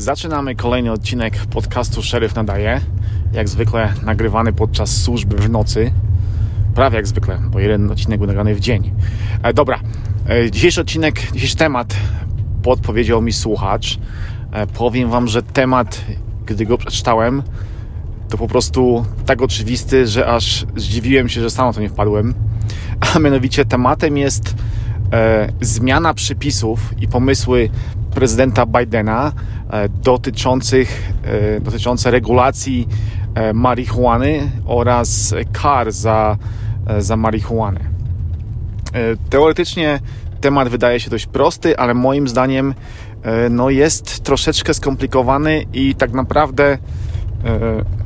Zaczynamy kolejny odcinek podcastu Szeryf Nadaje. Jak zwykle nagrywany podczas służby w nocy. Prawie jak zwykle, bo jeden odcinek był nagrany w dzień. E, dobra, e, dzisiejszy odcinek, dzisiejszy temat podpowiedział mi słuchacz. E, powiem Wam, że temat, gdy go przeczytałem, to po prostu tak oczywisty, że aż zdziwiłem się, że sam to nie wpadłem. A mianowicie tematem jest e, zmiana przepisów i pomysły prezydenta Bidena e, dotyczących, e, dotyczące regulacji e, marihuany oraz kar za, za marihuanę. Teoretycznie temat wydaje się dość prosty, ale moim zdaniem no jest troszeczkę skomplikowany i tak naprawdę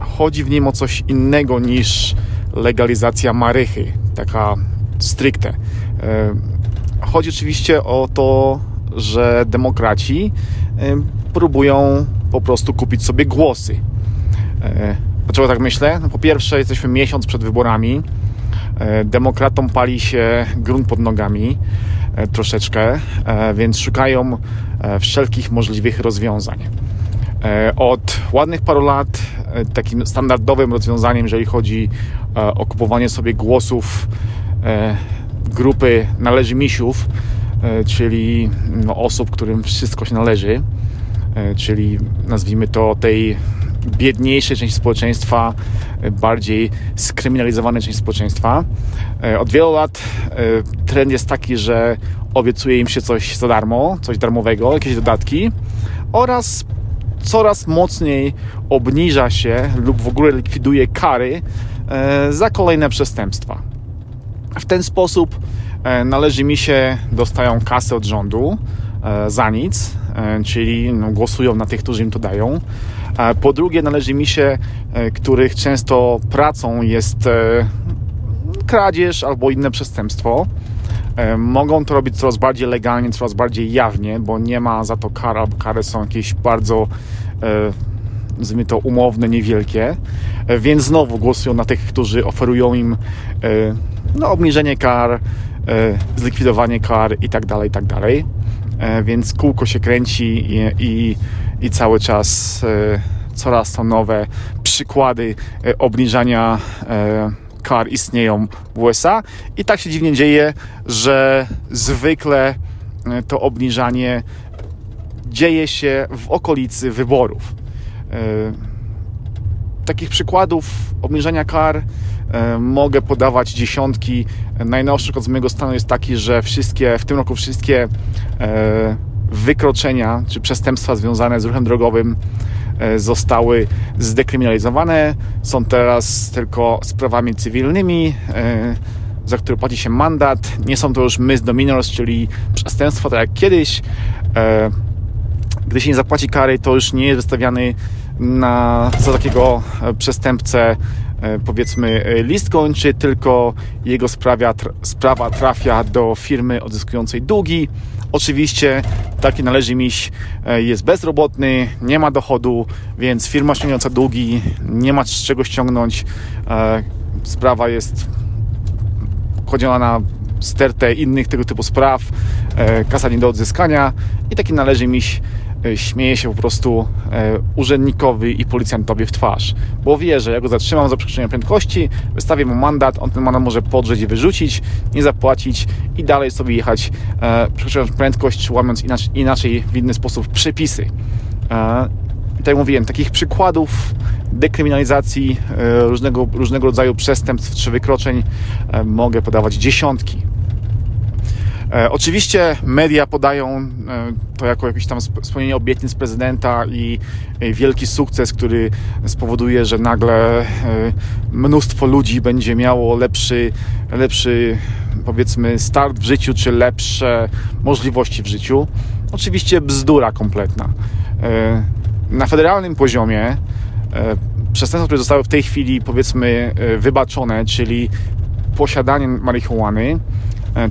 chodzi w nim o coś innego niż legalizacja marychy, taka stricte. Chodzi oczywiście o to, że demokraci próbują po prostu kupić sobie głosy. E, Dlaczego tak myślę? No po pierwsze, jesteśmy miesiąc przed wyborami. E, Demokratom pali się grunt pod nogami e, troszeczkę, więc szukają wszelkich możliwych rozwiązań. Od ładnych paru lat takim standardowym rozwiązaniem, jeżeli chodzi o kupowanie sobie głosów grupy należy misiów, czyli no, osób, którym wszystko się należy, e, czyli nazwijmy to tej biedniejszej części społeczeństwa, e, bardziej skryminalizowanej części społeczeństwa. E, Od wielu lat e, trend jest taki, że obiecuje im się coś za darmo, coś darmowego, jakieś dodatki oraz coraz mocniej obniża się lub w ogóle likwiduje kary e, za kolejne przestępstwa. W ten sposób e, należy mi się dostają kasę od rządu e, za nic, e, czyli no, głosują na tych, którzy im to dają. E, Po drugie, należy mi się, e, których często pracą jest e, kradzież albo inne przestępstwo. E, Mogą to robić coraz bardziej legalnie, coraz bardziej jawnie, bo nie ma za to kar, albo kary są jakieś bardzo, e, nazwijmy to, umowne, niewielkie. E, Więc znowu głosują na tych, którzy oferują im e, no, obniżenie kar, e, zlikwidowanie kar i tak dalej, i tak dalej. E, Więc kółko się kręci i, i, i cały czas e, coraz to nowe przykłady e, obniżania e, kar istnieją w USA i tak się dziwnie dzieje, że zwykle e, to obniżanie dzieje się w okolicy wyborów. Takich przykładów obniżania kar e, mogę podawać dziesiątki. Najnowszy przykład z mojego stanu jest taki, że wszystkie, w tym roku wszystkie e, wykroczenia czy przestępstwa związane z ruchem drogowym e, zostały zdekryminalizowane. Są teraz tylko sprawami cywilnymi, za które płaci się mandat. Nie są to już misdemeanors, czyli przestępstwa tak jak kiedyś. Gdy się nie zapłaci kary, to już nie jest wystawiany na, za takiego e, przestępcę e, powiedzmy e, list kończy, tylko jego sprawia, sprawa trafia do firmy odzyskującej długi. Oczywiście taki należy miś jest bezrobotny, nie ma dochodu, więc firma ściągająca długi nie ma z czego ściągnąć. Sprawa jest podzielona na stertę innych tego typu spraw, kasa nie do odzyskania i taki należy miś śmieje się po prostu e, urzędnikowi i policjantowi w twarz, bo wie, że ja go zatrzymam za przekroczenie prędkości, wystawię mu mandat, on ten mandat może podrzeć i wyrzucić, nie zapłacić i dalej sobie jechać e, przekraczając prędkość, czy łamiąc inaczej, inaczej w inny sposób przepisy. E, tak mówiłem, takich przykładów dekryminalizacji e, różnego, różnego rodzaju przestępstw czy wykroczeń e, mogę podawać dziesiątki. E, Oczywiście media podają e, to jako jakieś tam sp- spełnienie obietnic prezydenta i wielki sukces, który spowoduje, że nagle e, mnóstwo ludzi będzie miało lepszy, lepszy powiedzmy start w życiu, czy lepsze możliwości w życiu. Oczywiście bzdura kompletna. Na federalnym poziomie przestępstwa, które zostały w tej chwili powiedzmy wybaczone, czyli posiadanie marihuany,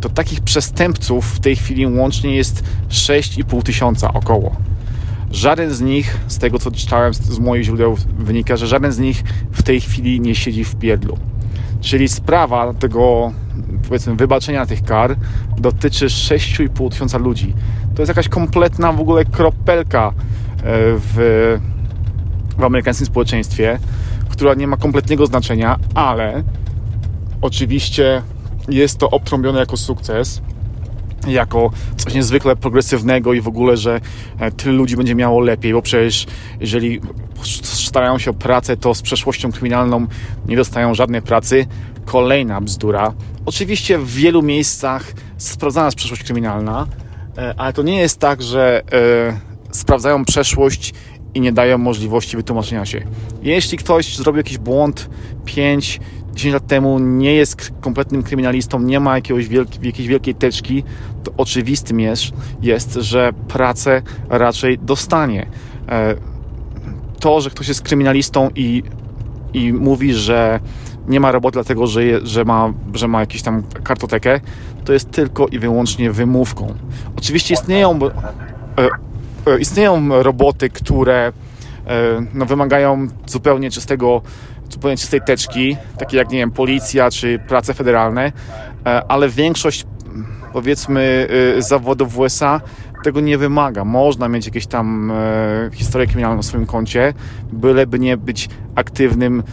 to takich przestępców w tej chwili łącznie jest 6,5 tysiąca około. Żaden z nich, z tego co czytałem z- moich źródeł, wynika, że żaden z nich w tej chwili nie siedzi w pierdlu. Czyli sprawa tego, powiedzmy, wybaczenia tych kar dotyczy 6,5 tysiąca ludzi. To jest jakaś kompletna w ogóle kropelka w, w amerykańskim społeczeństwie, która nie ma kompletnego znaczenia, ale oczywiście jest to obtrąbione jako sukces jako coś niezwykle progresywnego i w ogóle, że e, tyle ludzi będzie miało lepiej, bo przecież jeżeli starają się o pracę, to z przeszłością kryminalną nie dostają żadnej pracy. Kolejna bzdura. Oczywiście w wielu miejscach sprawdzana jest przeszłość kryminalna, e, ale to nie jest tak, że e, sprawdzają przeszłość i nie dają możliwości wytłumaczenia się. Jeśli ktoś zrobił jakiś błąd 5, 10 lat temu nie jest kompletnym kryminalistą, nie ma jakiegoś wielki, jakiejś wielkiej teczki, to oczywistym jest, jest, że pracę raczej dostanie. E, to, że ktoś jest kryminalistą i, i mówi, że nie ma roboty dlatego, że, je, że, ma, że ma jakąś tam kartotekę, to jest tylko i wyłącznie wymówką. Oczywiście istnieją, e, e, istnieją roboty, które no, wymagają zupełnie czystego zupełnie czystej teczki, takie jak, nie wiem, policja czy prace federalne, e, ale większość, powiedzmy, e, zawodów w USA tego nie wymaga. Można mieć jakieś tam e, historię kryminalną na swoim koncie, byleby nie być aktywnym,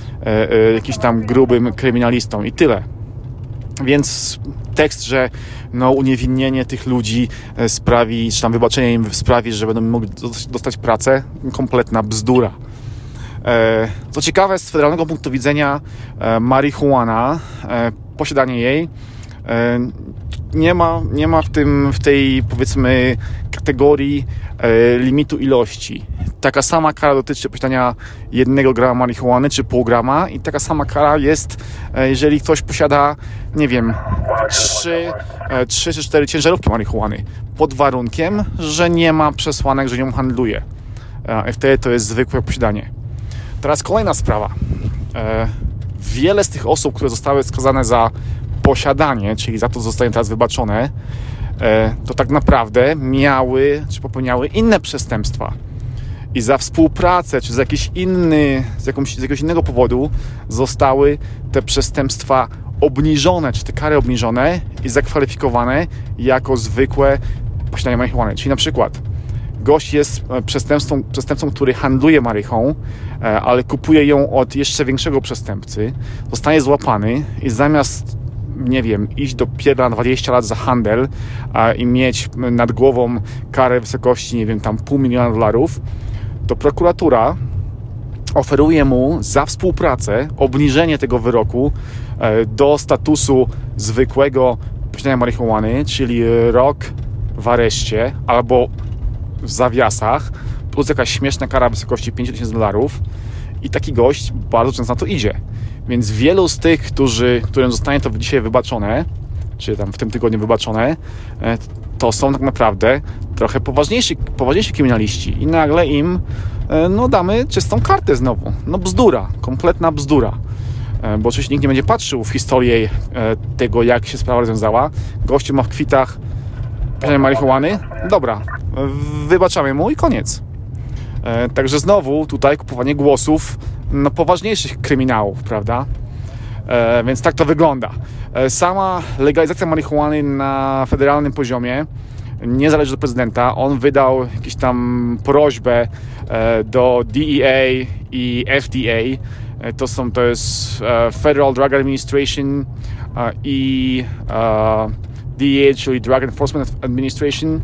jakiś tam grubym kryminalistą i tyle. Więc tekst, że no, uniewinnienie tych ludzi sprawi, czy tam wybaczenie im sprawi, że będą mogli dostać pracę, kompletna bzdura. E, co ciekawe, z federalnego punktu widzenia e, marihuana, e, posiadanie jej nie ma, nie ma w, tym, w tej powiedzmy kategorii limitu ilości. Taka sama kara dotyczy posiadania jednego grama marihuany czy pół grama i taka sama kara jest, jeżeli ktoś posiada, nie wiem, trzy, trzy czy cztery ciężarówki marihuany pod warunkiem, że nie ma przesłanek, że nią handluje. Wtedy to jest zwykłe posiadanie. Teraz kolejna sprawa. E, wiele z tych osób, które zostały skazane za posiadanie, czyli za to, co zostanie teraz wybaczone, e, to tak naprawdę miały, czy popełniały inne przestępstwa. I za współpracę, czy z, jakiś inny, z, jakąś, z jakiegoś innego powodu zostały te przestępstwa obniżone, czy te kary obniżone i zakwalifikowane jako zwykłe posiadanie marihuany. Czyli na przykład gość jest e, przestępcą, przestępcą, który handluje marychą, e, ale kupuje ją od jeszcze większego przestępcy, zostaje złapany i zamiast nie wiem, iść do pierdla na 20 lat za handel i mieć nad głową karę wysokości, nie wiem, tam pół miliona dolarów, to prokuratura oferuje mu za współpracę obniżenie tego wyroku e, do statusu zwykłego posiadania marihuany, czyli rok w areszcie albo w zawiasach, plus jakaś śmieszna kara wysokości 5000 dolarów i taki gość bardzo często na to idzie. Więc wielu z tych, którzy, którym zostanie to dzisiaj wybaczone, czy tam w tym tygodniu wybaczone, e, to są tak naprawdę trochę poważniejsi, poważniejsi kryminaliści i nagle im e, no damy czystą kartę znowu. No bzdura, kompletna bzdura. E, bo oczywiście nikt nie będzie patrzył w historię tego, jak się sprawa rozwiązała. Gościu ma w kwitach marihuany. Dobra, wybaczamy mu i koniec. E, także znowu tutaj kupowanie głosów no, poważniejszych kryminałów, prawda? E, więc tak to wygląda. E, sama legalizacja marihuany na federalnym poziomie nie zależy od prezydenta. On wydał jakąś tam prośbę do DEA i FDA. To są, to jest Federal Drug Administration i DEA, czyli Drug Enforcement Administration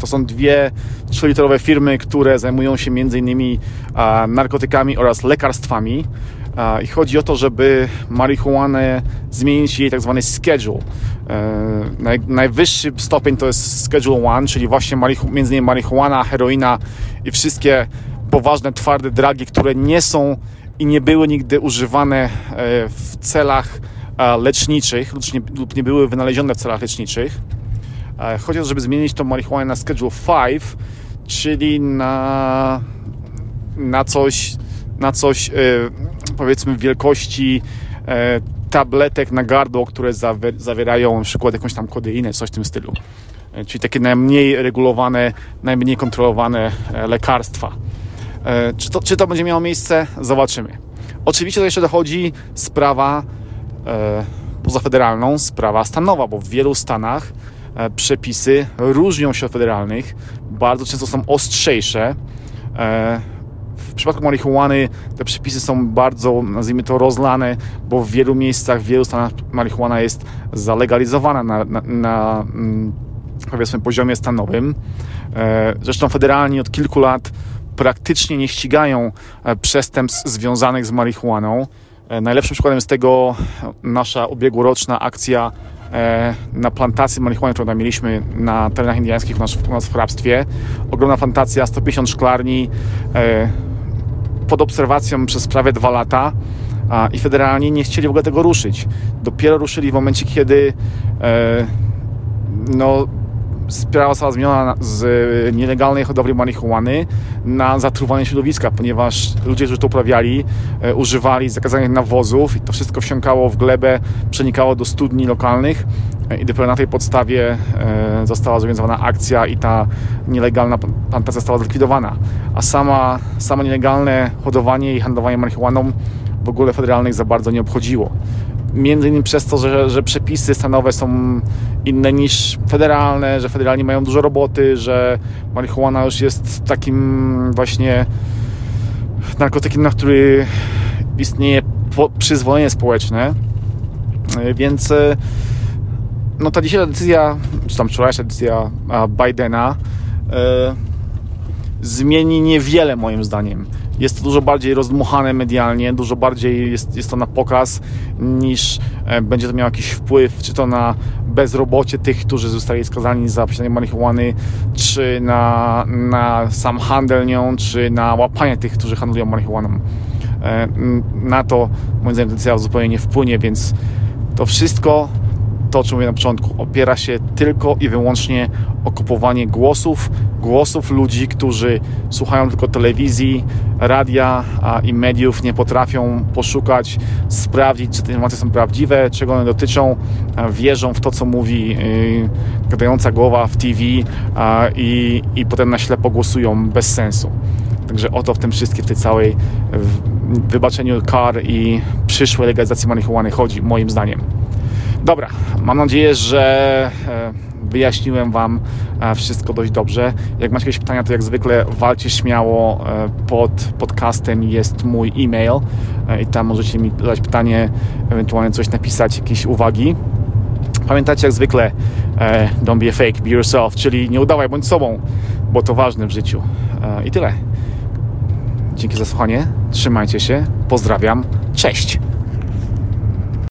to są dwie trzyliterowe firmy, które zajmują się m.in. narkotykami oraz lekarstwami. I chodzi o to, żeby marihuanę zmienić jej tak zwany schedule. E, najwyższy stopień to jest schedule one, czyli właśnie między innymi marihuana, heroina i wszystkie poważne, twarde dragi, które nie są i nie były nigdy używane e, w celach leczniczych lub nie były wynalezione w celach leczniczych. E, to, żeby zmienić tą marihuanę na Schedule 5, czyli na, na coś, na coś e, powiedzmy wielkości e, tabletek na gardło, które zawierają na przykład jakąś tam kodeinę, coś w tym stylu. Czyli takie najmniej regulowane, najmniej kontrolowane lekarstwa. Czy to, czy to będzie miało miejsce? Zobaczymy. Oczywiście to jeszcze dochodzi sprawa pozafederalną, sprawa stanowa, bo w wielu stanach przepisy różnią się od federalnych, bardzo często są ostrzejsze w przypadku marihuany te przepisy są bardzo, nazwijmy to, rozlane, bo w wielu miejscach, w wielu stanach marihuana jest zalegalizowana na, na, na mm, powiedzmy poziomie stanowym. Zresztą federalni od kilku lat praktycznie nie ścigają przestępstw związanych z marihuaną. E, najlepszym przykładem jest tego nasza ubiegłoroczna akcja e, na plantacji marihuany, którą mieliśmy na terenach indiańskich u nas, u nas w hrabstwie. Ogromna plantacja, 150 szklarni, e, pod obserwacją przez prawie dwa lata i federalni nie chcieli w ogóle tego ruszyć. Dopiero ruszyli w momencie, kiedy no, sprawa została zmieniona z nielegalnej hodowli marihuany na zatruwanie środowiska, ponieważ ludzie, którzy to uprawiali, e, używali zakazanych nawozów i to wszystko wsiąkało w glebę, przenikało do studni lokalnych e, i dopiero na tej podstawie została zorganizowana akcja i ta nielegalna plantacja została zlikwidowana. A sama, sama nielegalne hodowanie i handlowanie marihuaną w ogóle federalnych za bardzo nie obchodziło między innymi przez to, że, że przepisy stanowe są inne niż federalne, że federalni mają dużo roboty, że marihuana już jest takim właśnie narkotykiem, na który istnieje przyzwolenie społeczne. Więc no ta dzisiejsza decyzja, czy tam wczorajsza decyzja Bidena e, zmieni niewiele moim zdaniem jest to dużo bardziej rozdmuchane medialnie, dużo bardziej jest, jest to na pokaz niż e, będzie to miało jakiś wpływ, czy to na bezrobocie tych, którzy zostali skazani za posiadanie marihuany, czy na, na sam handel nią, czy na łapanie tych, którzy handlują marihuaną. E, na to moim zdaniem decyzja zupełnie nie wpłynie, więc to wszystko to, o czym mówię na początku, opiera się tylko i wyłącznie o kupowanie głosów, głosów ludzi, którzy słuchają tylko telewizji, radia i mediów, nie potrafią poszukać, sprawdzić, czy te informacje są prawdziwe, czego one dotyczą, wierzą w to, co mówi yy, gadająca głowa w TV i, i potem na ślepo głosują bez sensu. Także o to w tym wszystkim, w tej całej wybaczeniu kar i przyszłej legalizacji marihuany chodzi, moim zdaniem. Dobra, mam nadzieję, że e, wyjaśniłem Wam e, wszystko dość dobrze. Jak macie jakieś pytania, to jak zwykle walcie śmiało. E, pod podcastem jest mój e-mail i tam możecie mi zadać pytanie, ewentualnie coś napisać, jakieś uwagi. Pamiętajcie jak zwykle, don't be a fake, be yourself, czyli nie udawaj, bądź sobą, bo to ważne w życiu. I tyle. Dzięki za słuchanie, trzymajcie się, pozdrawiam, cześć!